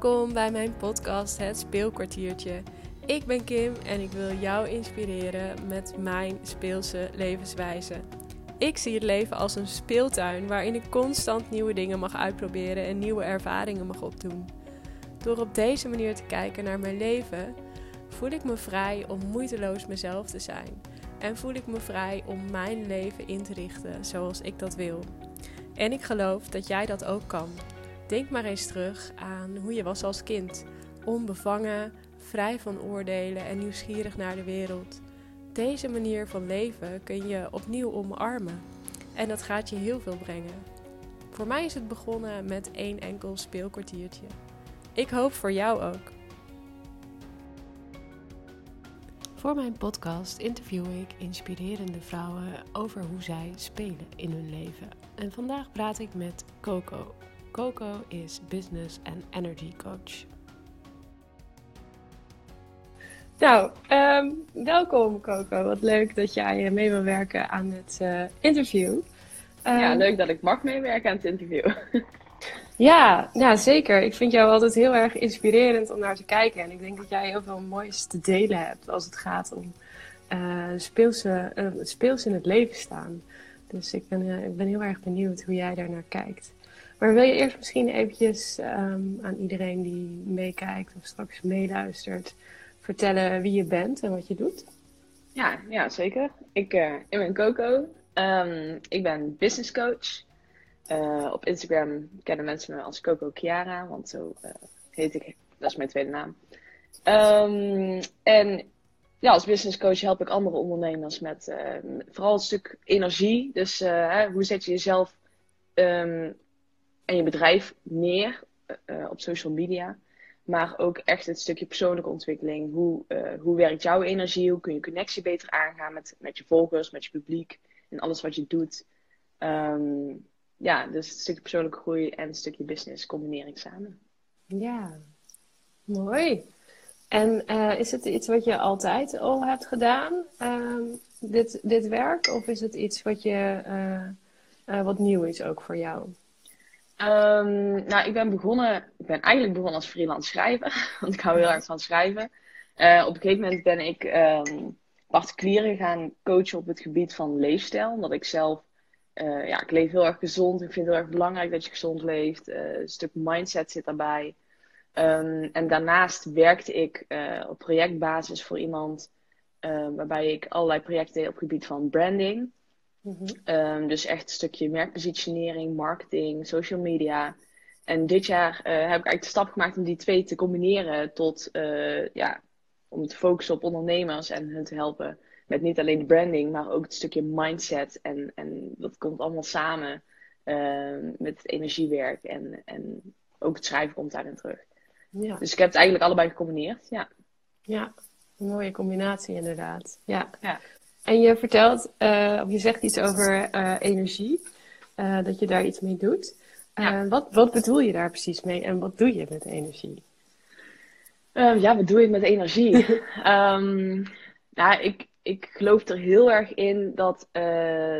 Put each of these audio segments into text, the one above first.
Welkom bij mijn podcast Het Speelkwartiertje. Ik ben Kim en ik wil jou inspireren met mijn speelse levenswijze. Ik zie het leven als een speeltuin waarin ik constant nieuwe dingen mag uitproberen en nieuwe ervaringen mag opdoen. Door op deze manier te kijken naar mijn leven, voel ik me vrij om moeiteloos mezelf te zijn. En voel ik me vrij om mijn leven in te richten zoals ik dat wil. En ik geloof dat jij dat ook kan. Denk maar eens terug aan hoe je was als kind. Onbevangen, vrij van oordelen en nieuwsgierig naar de wereld. Deze manier van leven kun je opnieuw omarmen. En dat gaat je heel veel brengen. Voor mij is het begonnen met één enkel speelkwartiertje. Ik hoop voor jou ook. Voor mijn podcast interview ik inspirerende vrouwen over hoe zij spelen in hun leven. En vandaag praat ik met Coco. Coco is Business and Energy Coach. Nou, ehm, welkom Coco. Wat leuk dat jij mee wil werken aan het uh, interview. ja, ehm, leuk dat ik mag meewerken aan het interview. ja, ja, zeker. Ik vind jou altijd heel erg inspirerend om naar te kijken. En ik denk dat jij heel veel moois te delen hebt als het gaat om uh, speelse, uh, speels in het leven staan. Dus ik ben, ik ben heel erg benieuwd hoe jij daar naar kijkt. Maar wil je eerst misschien eventjes um, aan iedereen die meekijkt of straks meeluistert vertellen wie je bent en wat je doet? Ja, ja zeker. Ik, uh, ik ben Coco. Um, ik ben business coach. Uh, op Instagram kennen mensen me als Coco Chiara, want zo uh, heet ik. Dat is mijn tweede naam. Um, en ja, als business coach help ik andere ondernemers met vooral een stuk energie. Dus hoe zet je jezelf en je bedrijf neer uh, op social media. Maar ook echt het stukje persoonlijke ontwikkeling. Hoe, uh, hoe werkt jouw energie? Hoe kun je connectie beter aangaan met, met je volgers, met je publiek en alles wat je doet? Um, ja, dus het stukje persoonlijke groei en het stukje business combineer samen. Ja, mooi. En is het iets wat je altijd al hebt gedaan, uh, dit, dit werk? Of is het iets wat, je, wat nieuw is ook voor jou? Um, nou, ik ben begonnen, ik ben eigenlijk begonnen als freelance schrijver, want ik hou heel erg van schrijven. Uh, op een gegeven moment ben ik um, particulieren gaan coachen op het gebied van leefstijl, omdat ik zelf, uh, ja, ik leef heel erg gezond. Ik vind het heel erg belangrijk dat je gezond leeft. Uh, een stuk mindset zit daarbij. Um, en daarnaast werkte ik op projectbasis voor iemand waarbij ik allerlei projecten deed op het gebied van branding. Mm um, dus echt een stukje merkpositionering, marketing, social media. En dit jaar uh, heb ik eigenlijk de stap gemaakt om die twee te combineren tot, uh, ja, om te focussen op ondernemers en hun te helpen met niet alleen de branding, maar ook het stukje mindset. En, en dat komt allemaal samen uh, met het energiewerk en, en ook het schrijven komt daarin terug. Ja. Dus ik heb het eigenlijk allebei gecombineerd, ja. Ja, een mooie combinatie inderdaad. Ja. ja. En je vertelt, uh, of je zegt iets over uh, energie, uh, dat je daar iets mee doet. Ja. wat, wat bedoel je daar precies mee en wat doe je met energie? ja, wat doe ik met energie? um, nou, ik, ik geloof er heel erg in dat,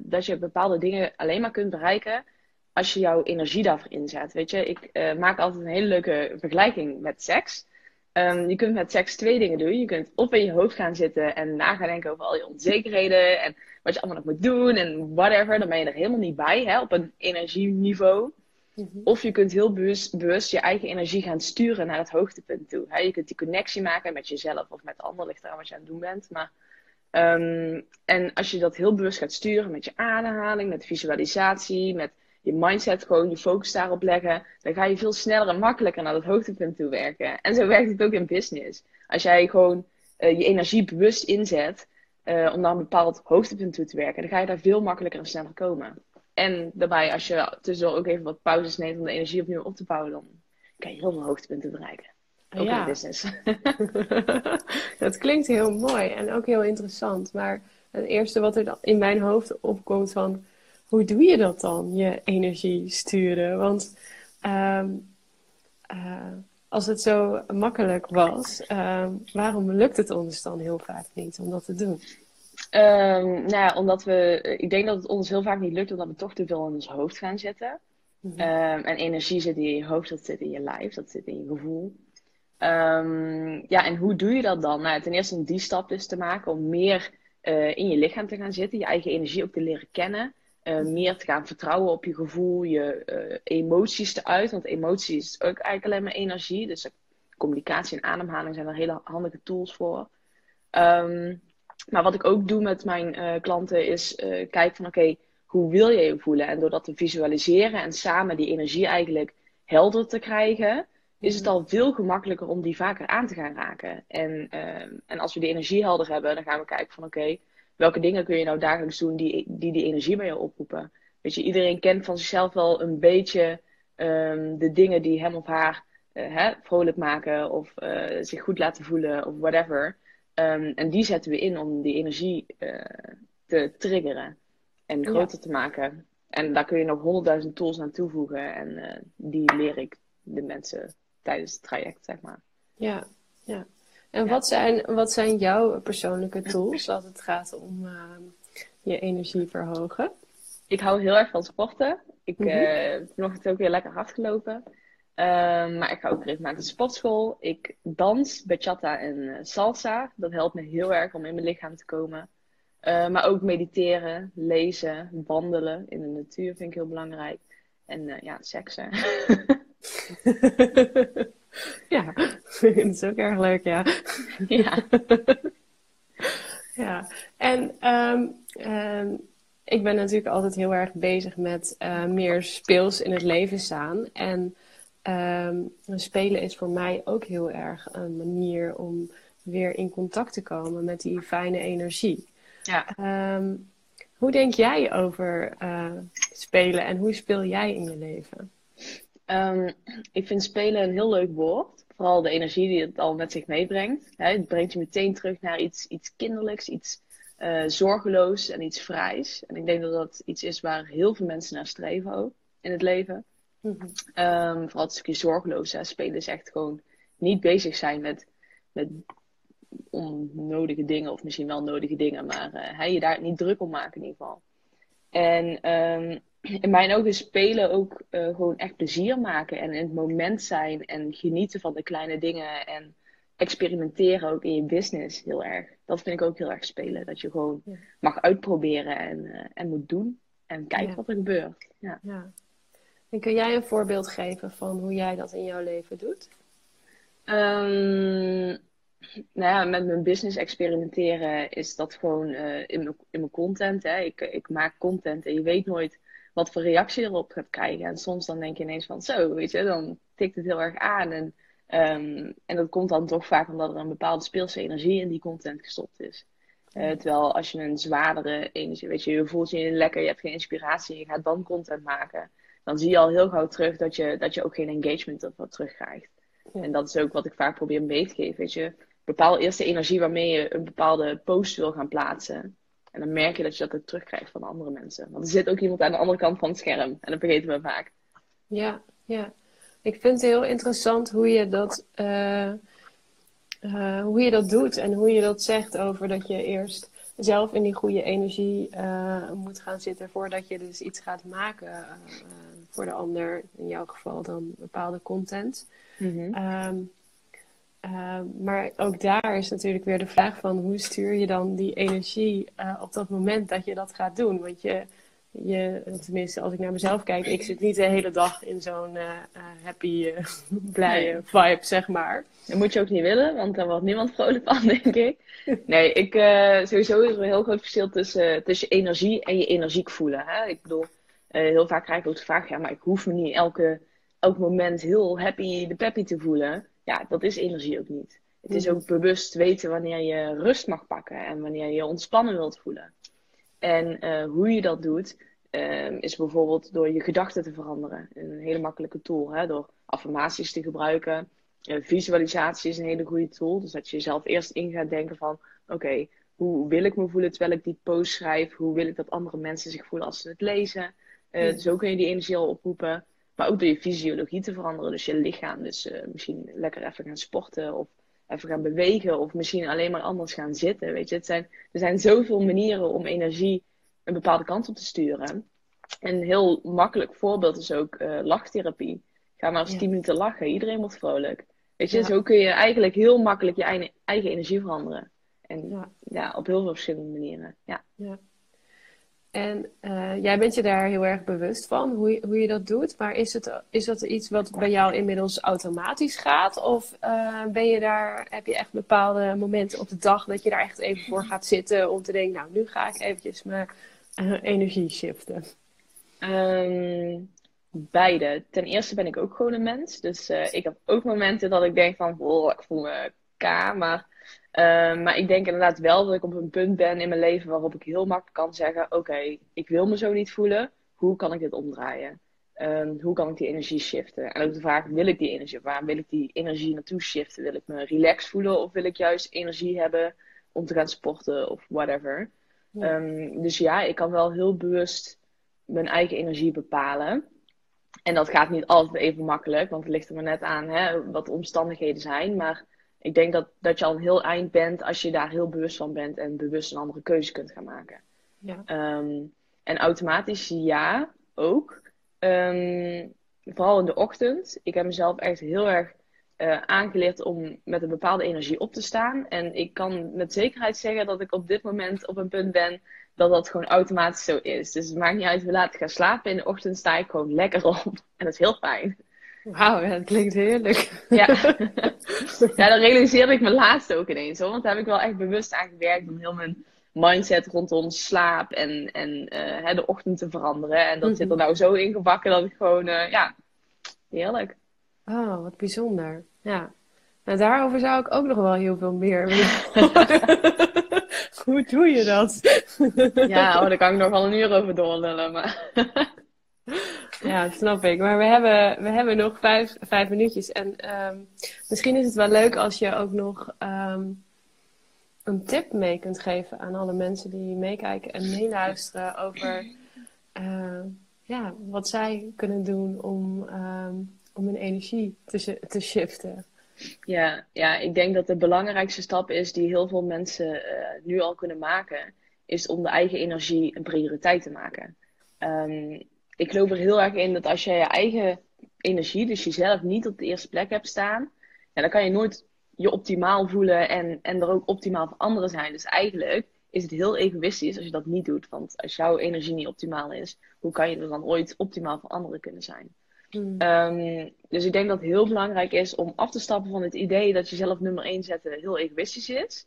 dat je bepaalde dingen alleen maar kunt bereiken als je jouw energie daarvoor inzet. Weet je, ik maak altijd een hele leuke vergelijking met seks. Um, je kunt met seks twee dingen doen. Je kunt op in je hoofd gaan zitten en na gaan denken over al je onzekerheden en wat je allemaal nog moet doen en whatever. Dan ben je er helemaal niet bij hè, op een energieniveau. Mm -hmm. Of je kunt heel bewust, bewust, je eigen energie gaan sturen naar het hoogtepunt toe. Hè. Je kunt die connectie maken met jezelf of met anderen, ligt eraan wat je aan het doen bent. Maar, um, en als je dat heel bewust gaat sturen met je ademhaling, met visualisatie, met je mindset gewoon, je focus daarop leggen, dan ga je veel sneller en makkelijker naar dat hoogtepunt toe werken. En zo werkt het ook in business. Als jij gewoon uh, je energie bewust inzet uh, om naar een bepaald hoogtepunt toe te werken, dan ga je daar veel makkelijker en sneller komen. En daarbij, als je tussendoor ook even wat pauzes neemt om de energie opnieuw op te bouwen, dan kan je heel veel hoogtepunten bereiken. Ook ja. in business. dat klinkt heel mooi en ook heel interessant. Maar het eerste wat er in mijn hoofd opkomt van hoe doe je dat dan, je energie sturen? Want um, uh, als het zo makkelijk was, um, waarom lukt het ons dan heel vaak niet om dat te doen? Um, nou ja, omdat we, ik denk dat het ons heel vaak niet lukt omdat we toch te veel in ons hoofd gaan zitten. Mhm. Ehm, en energie zit in je hoofd, dat zit in je lijf, dat zit in je gevoel. Ehm, ja, en hoe doe je dat dan? Nou, ten eerste om die stap dus te maken, om meer uh, in je lichaam te gaan zitten, je eigen energie ook te leren kennen. Uh, meer te gaan vertrouwen op je gevoel, je uh, emoties te uit. Want emoties is ook eigenlijk alleen maar energie. Dus communicatie en ademhaling zijn er hele handige tools voor. Um, maar wat ik ook doe met mijn klanten is kijken van oké, hoe wil je je voelen? En door dat te visualiseren en samen die energie eigenlijk helder te krijgen, is het mhm. al veel gemakkelijker om die vaker aan te gaan raken. En, uh, en als we die energie helder hebben, dan gaan we kijken van oké, welke dingen kun je nou dagelijks doen die die, die energie bij je oproepen. Weet je, iedereen kent van zichzelf wel een beetje um, de dingen die hem of haar uh, hè, vrolijk maken of uh, zich goed laten voelen of whatever. Um, en die zetten we in om die energie uh, te triggeren en groter te maken. En daar kun je nog honderdduizend tools aan toevoegen en die leer ik de mensen tijdens het traject, zeg maar. Ja, ja. En Wat, zijn, wat zijn jouw persoonlijke tools als het gaat om uh, je energie verhogen? Ik hou heel erg van sporten. Ik mm -hmm. uh, nog ook weer lekker hard gelopen. Uh, maar ik ga ook regelmatig sportschool. Ik dans bachata en eh, salsa. Dat helpt me heel erg om in mijn lichaam te komen. Uh, maar ook mediteren, lezen, wandelen in de natuur vind ik heel belangrijk. En ja, seksen. ja, dat is ook erg leuk, ja. ja. ja, en um, um, ik ben natuurlijk altijd heel erg bezig met uh, meer speels in het leven staan. En um, spelen is voor mij ook heel erg een manier om weer in contact te komen met die fijne energie. Ja. hoe denk jij over uh, spelen en hoe speel jij in je leven? Um, ik vind spelen een heel leuk woord. Vooral de energie die het al met zich meebrengt. Hè, het brengt je meteen terug naar iets, iets kinderlijks, iets uh, zorgeloos en iets vrijs. En ik denk dat dat iets is waar heel veel mensen naar streven ook in het leven. Mm -hmm. um, vooral het stukje zorgeloos. Hè. Spelen is echt gewoon niet bezig zijn met, met onnodige dingen, of misschien wel nodige dingen, maar uh, je daar niet druk om maken in ieder geval. En um, in mijn ogen spelen ook uh, gewoon echt plezier maken en in het moment zijn en genieten van de kleine dingen en experimenteren ook in je business heel erg. Dat vind ik ook heel erg spelen. Dat je gewoon mag uitproberen en, uh, en moet doen en kijken ja. wat er gebeurt. Ja. ja. En kun jij een voorbeeld geven van hoe jij dat in jouw leven doet? Um, nou ja, met mijn business experimenteren is dat gewoon uh, in, mijn, in mijn content. Hè. Ik, ik maak content en je weet nooit wat voor reactie erop gaat krijgen. En soms dan denk je ineens van zo, weet je, dan tikt het heel erg aan. En, um, en dat komt dan toch vaak omdat er een bepaalde speelse energie in die content gestopt is. Uh, terwijl als je een zwaardere energie, weet je, je voelt je lekker, je hebt geen inspiratie en je gaat dan content maken. Dan zie je al heel gauw terug dat je, dat je ook geen engagement ervoor terugkrijgt. Ja. En dat is ook wat ik vaak probeer mee te geven. Weet je, bepaal eerst de energie waarmee je een bepaalde post wil gaan plaatsen. En dan merk je dat je dat ook terugkrijgt van andere mensen. Want er zit ook iemand aan de andere kant van het scherm. En dat vergeten we vaak. Ja, ja. Ik vind het heel interessant hoe je dat, uh, uh, hoe je dat doet. En hoe je dat zegt over dat je eerst zelf in die goede energie uh, moet gaan zitten. Voordat je dus iets gaat maken voor de ander. In jouw geval dan bepaalde content. Mm -hmm. Uh, maar ook daar is natuurlijk weer de vraag van hoe stuur je dan die energie uh, op dat moment dat je dat gaat doen. Want je, je, tenminste als ik naar mezelf kijk, ik zit niet de hele dag in zo'n uh, happy, blije vibe, zeg maar. Dat moet je ook niet willen, want daar wordt niemand vrolijk van, denk ik. Nee, ik, sowieso is er een heel groot verschil tussen, tussen energie en je energiek voelen. Hè? Ik bedoel, heel vaak krijg ik ook de vraag, ja, maar ik hoef me niet elke, elk moment heel happy de peppy te voelen ja, dat is energie ook niet. Het is mhm. ook bewust weten wanneer je rust mag pakken en wanneer je ontspannen wilt voelen. En uh, hoe je dat doet, uh, is bijvoorbeeld door je gedachten te veranderen. Een hele makkelijke tool, hè? door affirmaties te gebruiken. Uh, visualisatie is een hele goede tool. Dus dat je jezelf eerst in gaat denken van, oké, okay, hoe wil ik me voelen terwijl ik die post schrijf? Hoe wil ik dat andere mensen zich voelen als ze het lezen? Zo kun je die energie al oproepen. Maar ook door je fysiologie te veranderen. Dus je lichaam. Dus uh, misschien lekker even gaan sporten. Of even gaan bewegen. Of misschien alleen maar anders gaan zitten. Weet je, het zijn, er zijn zoveel manieren om energie een bepaalde kant op te sturen. een heel makkelijk voorbeeld is ook uh, lachtherapie. Ga maar eens 10 minuten lachen. Iedereen wordt vrolijk. Weet je, zo kun je eigenlijk heel makkelijk je eigen, eigen energie veranderen. En ja. op heel veel verschillende manieren. Ja. En uh, jij bent je daar heel erg bewust van, hoe je, hoe je dat doet. Maar is, het, is dat iets wat bij jou inmiddels automatisch gaat? Of uh, ben je daar, heb je echt bepaalde momenten op de dag dat je daar echt even voor gaat zitten om te denken, nou, nu ga ik eventjes mijn uh, energie shiften? Um, beide. Ten eerste ben ik ook gewoon een mens. Dus ik heb ook momenten dat ik denk van, oh, ik voel me K. Maar Ehm, maar ik denk inderdaad wel dat ik op een punt ben in mijn leven waarop ik heel makkelijk kan zeggen: Oké, ik wil me zo niet voelen. Hoe kan ik dit omdraaien? Ehm, hoe kan ik die energie shiften? En ook de vraag: wil ik die energie? Waar wil ik die energie naartoe shiften? Wil ik me relaxed voelen of wil ik juist energie hebben om te gaan sporten of whatever? Ehm, dus ja, ik kan wel heel bewust mijn eigen energie bepalen. En dat gaat niet altijd even makkelijk, want het ligt er maar net aan hè, wat de omstandigheden zijn. Maar ik denk dat, dat je al een heel eind bent als je daar heel bewust van bent en bewust een andere keuze kunt gaan maken. Ja. Ehm, en automatisch ja, ook. Ehm, vooral in de ochtend. Ik heb mezelf echt heel erg uh, aangeleerd om met een bepaalde energie op te staan. En ik kan met zekerheid zeggen dat ik op dit moment op een punt ben dat dat gewoon automatisch zo is. Dus het maakt niet uit hoe laat ik ga slapen. In de ochtend sta ik gewoon lekker op. En dat is heel fijn. Wauw, dat klinkt heerlijk. Ja. ja, dat realiseerde ik me laatst ook ineens hoor. Want daar heb ik wel echt bewust aan gewerkt om heel mijn mindset rondom slaap en, en uh, de ochtend te veranderen. En dat zit er mhm. nou zo ingebakken dat ik gewoon, uh, ja, heerlijk. Oh, wat bijzonder. Ja. Nou, daarover zou ik ook nog wel heel veel meer Hoe doe je dat? ja, oh, daar kan ik nog wel een uur over doorlullen. Maar ja, snap ik. Maar we hebben, we hebben nog vijf, vijf minuutjes. En ehm, misschien is het wel leuk als je ook nog ehm, een tip mee kunt geven aan alle mensen die meekijken en meeluisteren over uh, ja, wat zij kunnen doen om, om hun energie te, te shiften. Ja, ja, ik denk dat de belangrijkste stap is die heel veel mensen uh, nu al kunnen maken, is om de eigen energie een prioriteit te maken. Ik geloof er heel erg in dat als je je eigen energie, dus jezelf niet op de eerste plek hebt staan, ja, dan kan je nooit je optimaal voelen en, en er ook optimaal voor anderen zijn. Dus eigenlijk is het heel egoïstisch als je dat niet doet. Want als jouw energie niet optimaal is, hoe kan je er dan ooit optimaal voor anderen kunnen zijn? Hmm. Ehm, dus ik denk dat het heel belangrijk is om af te stappen van het idee dat jezelf nummer 1 zetten heel egoïstisch is.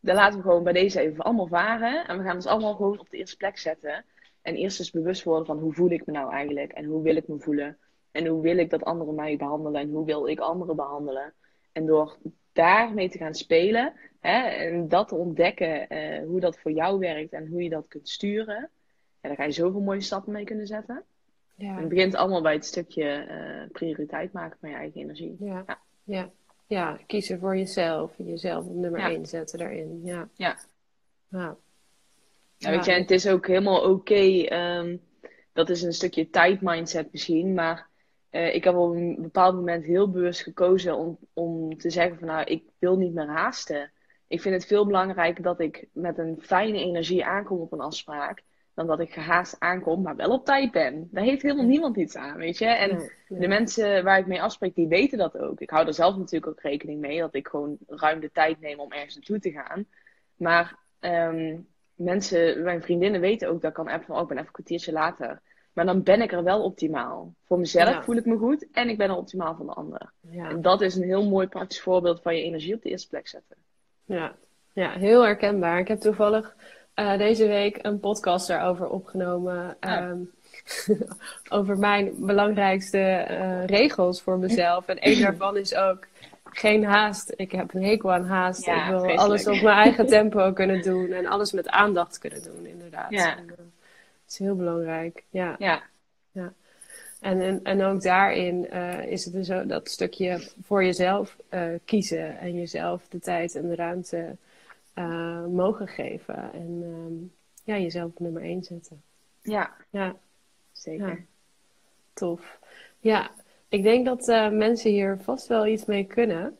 Dan laten we gewoon bij deze even allemaal varen. En we gaan ons allemaal gewoon op de eerste plek zetten. En eerst eens bewust worden van hoe voel ik me nou eigenlijk en hoe wil ik me voelen. En hoe wil ik dat anderen mij behandelen en hoe wil ik anderen behandelen. En door daarmee te gaan spelen hè, en dat te ontdekken, uh, hoe dat voor jou werkt en hoe je dat kunt sturen. Ja, daar ga je zoveel mooie stappen mee kunnen zetten. Ja. En het begint allemaal bij het stukje uh, prioriteit maken van je eigen energie. Ja. ja. Ja. ja. kiezen voor jezelf. Jezelf op nummer 1 zetten daarin. Ja. ja. Ja, weet je, en het is ook helemaal oké. Ehm, dat is een stukje tijd mindset misschien. Maar uh, ik heb op een bepaald moment heel bewust gekozen om, om te zeggen van nou, ik wil niet meer haasten. Ik vind het veel belangrijker dat ik met een fijne energie aankom op een afspraak. Dan dat ik gehaast aankom, maar wel op tijd ben. Daar heeft helemaal niemand iets aan, weet je. En de mensen waar ik mee afspreek, die weten dat ook. Ik hou er zelf natuurlijk ook rekening mee. Dat ik gewoon ruim de tijd neem om ergens naartoe te gaan. Maar um, mensen, mijn vriendinnen weten ook dat ik kan appen van, oh, ik ben even een kwartiertje later. Maar dan ben ik er wel optimaal. Voor mezelf voel ik me goed en ik ben er optimaal voor de ander. Ja. En dat is een heel mooi praktisch voorbeeld van je energie op de eerste plek zetten. Ja, ja heel herkenbaar. Ik heb toevallig uh, deze week een podcast daarover opgenomen. Ehm, over mijn belangrijkste uh, regels voor mezelf. En één daarvan is ook geen haast. Ik heb een hekel aan haast. ik wil alles op mijn eigen tempo kunnen doen. En alles met aandacht kunnen doen, inderdaad. Ja. En, uh, dat is heel belangrijk. Ja. ja. ja. En, en, en ook daarin uh, is het dus zo dat stukje voor jezelf uh, kiezen. En jezelf de tijd en de ruimte mogen geven. En um, ja, jezelf op nummer één zetten. Ja. Ja. Zeker. Tof. Ja, ik denk dat uh, mensen hier vast wel iets mee kunnen.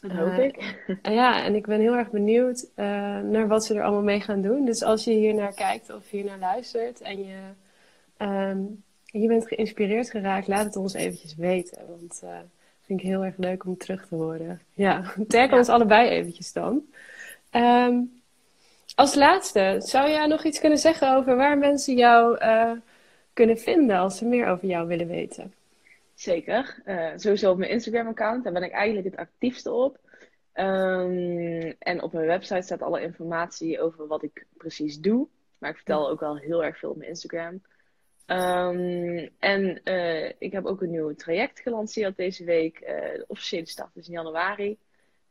Dat hoop uh, ik. ja, en ik ben heel erg benieuwd uh, naar wat ze er allemaal mee gaan doen. Dus als je hier naar kijkt of hier naar luistert en je ehm, je bent geïnspireerd geraakt, laat het ons eventjes weten. Want uh, vind ik heel erg leuk om terug te horen. Ja, tag ons allebei eventjes dan. Ehm, als laatste, zou jij nog iets kunnen zeggen over waar mensen jou kunnen vinden als ze meer over jou willen weten? Zeker. Uh, sowieso op mijn Instagram-account, daar ben ik eigenlijk het actiefste op. Um, en op mijn website staat alle informatie over wat ik precies doe. Maar ik vertel ook wel heel erg veel op mijn Instagram. Um, en uh, ik heb ook een nieuw traject gelanceerd deze week. Uh, de officiële start is in januari.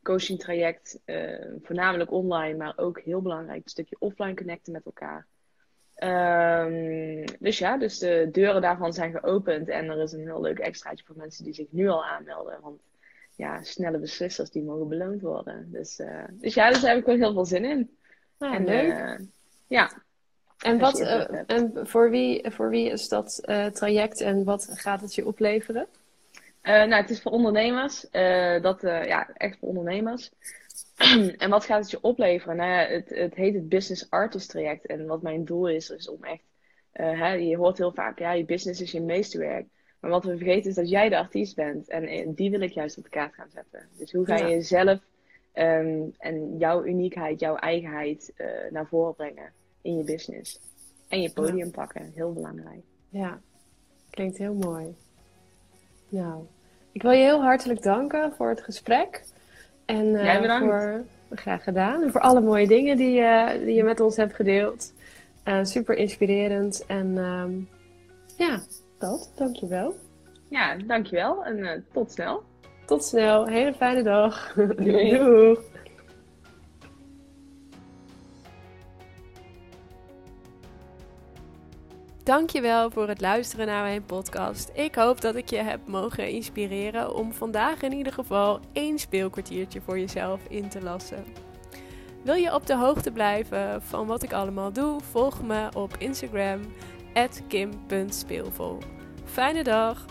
Coaching traject, voornamelijk online, maar ook heel belangrijk, een stukje offline connecten met elkaar. Um, dus ja, dus de deuren daarvan zijn geopend en er is een heel leuk extraatje voor mensen die zich nu al aanmelden. Want ja, snelle beslissers die mogen beloond worden. Dus, dus ja, dus daar heb ik wel heel veel zin in. Ah, en, leuk. ja, en, wat, uh, en voor, wie, voor wie is dat traject en wat gaat het je opleveren? Nou, het is voor ondernemers. dat, ja, echt voor ondernemers. en wat gaat het je opleveren? Nou ja, het, het heet het Business Artist traject. En wat mijn doel is, is om echt... Hè, je hoort heel vaak, ja, je business is je meesterwerk. Maar wat we vergeten is dat jij de artiest bent. En die wil ik juist op de kaart gaan zetten. Dus hoe ga je jezelf um, en jouw uniekheid, jouw eigenheid naar voren brengen? in je business. En je podium pakken, heel belangrijk. Ja, klinkt heel mooi. Nou, ik wil je heel hartelijk danken voor het gesprek. En uh, Jij bedankt. voor graag gedaan. En voor alle mooie dingen die, uh, die je met ons hebt gedeeld. Uh, super inspirerend. En um, ja, dat. Dankjewel. Ja, dankjewel. En tot snel. Tot snel. Hele fijne dag. Doei. Doei. Dankjewel voor het luisteren naar mijn podcast. Ik hoop dat ik je heb mogen inspireren om vandaag in ieder geval één speelkwartiertje voor jezelf in te lassen. Wil je op de hoogte blijven van wat ik allemaal doe? Volg me op Instagram @kim.speelvol. Fijne dag.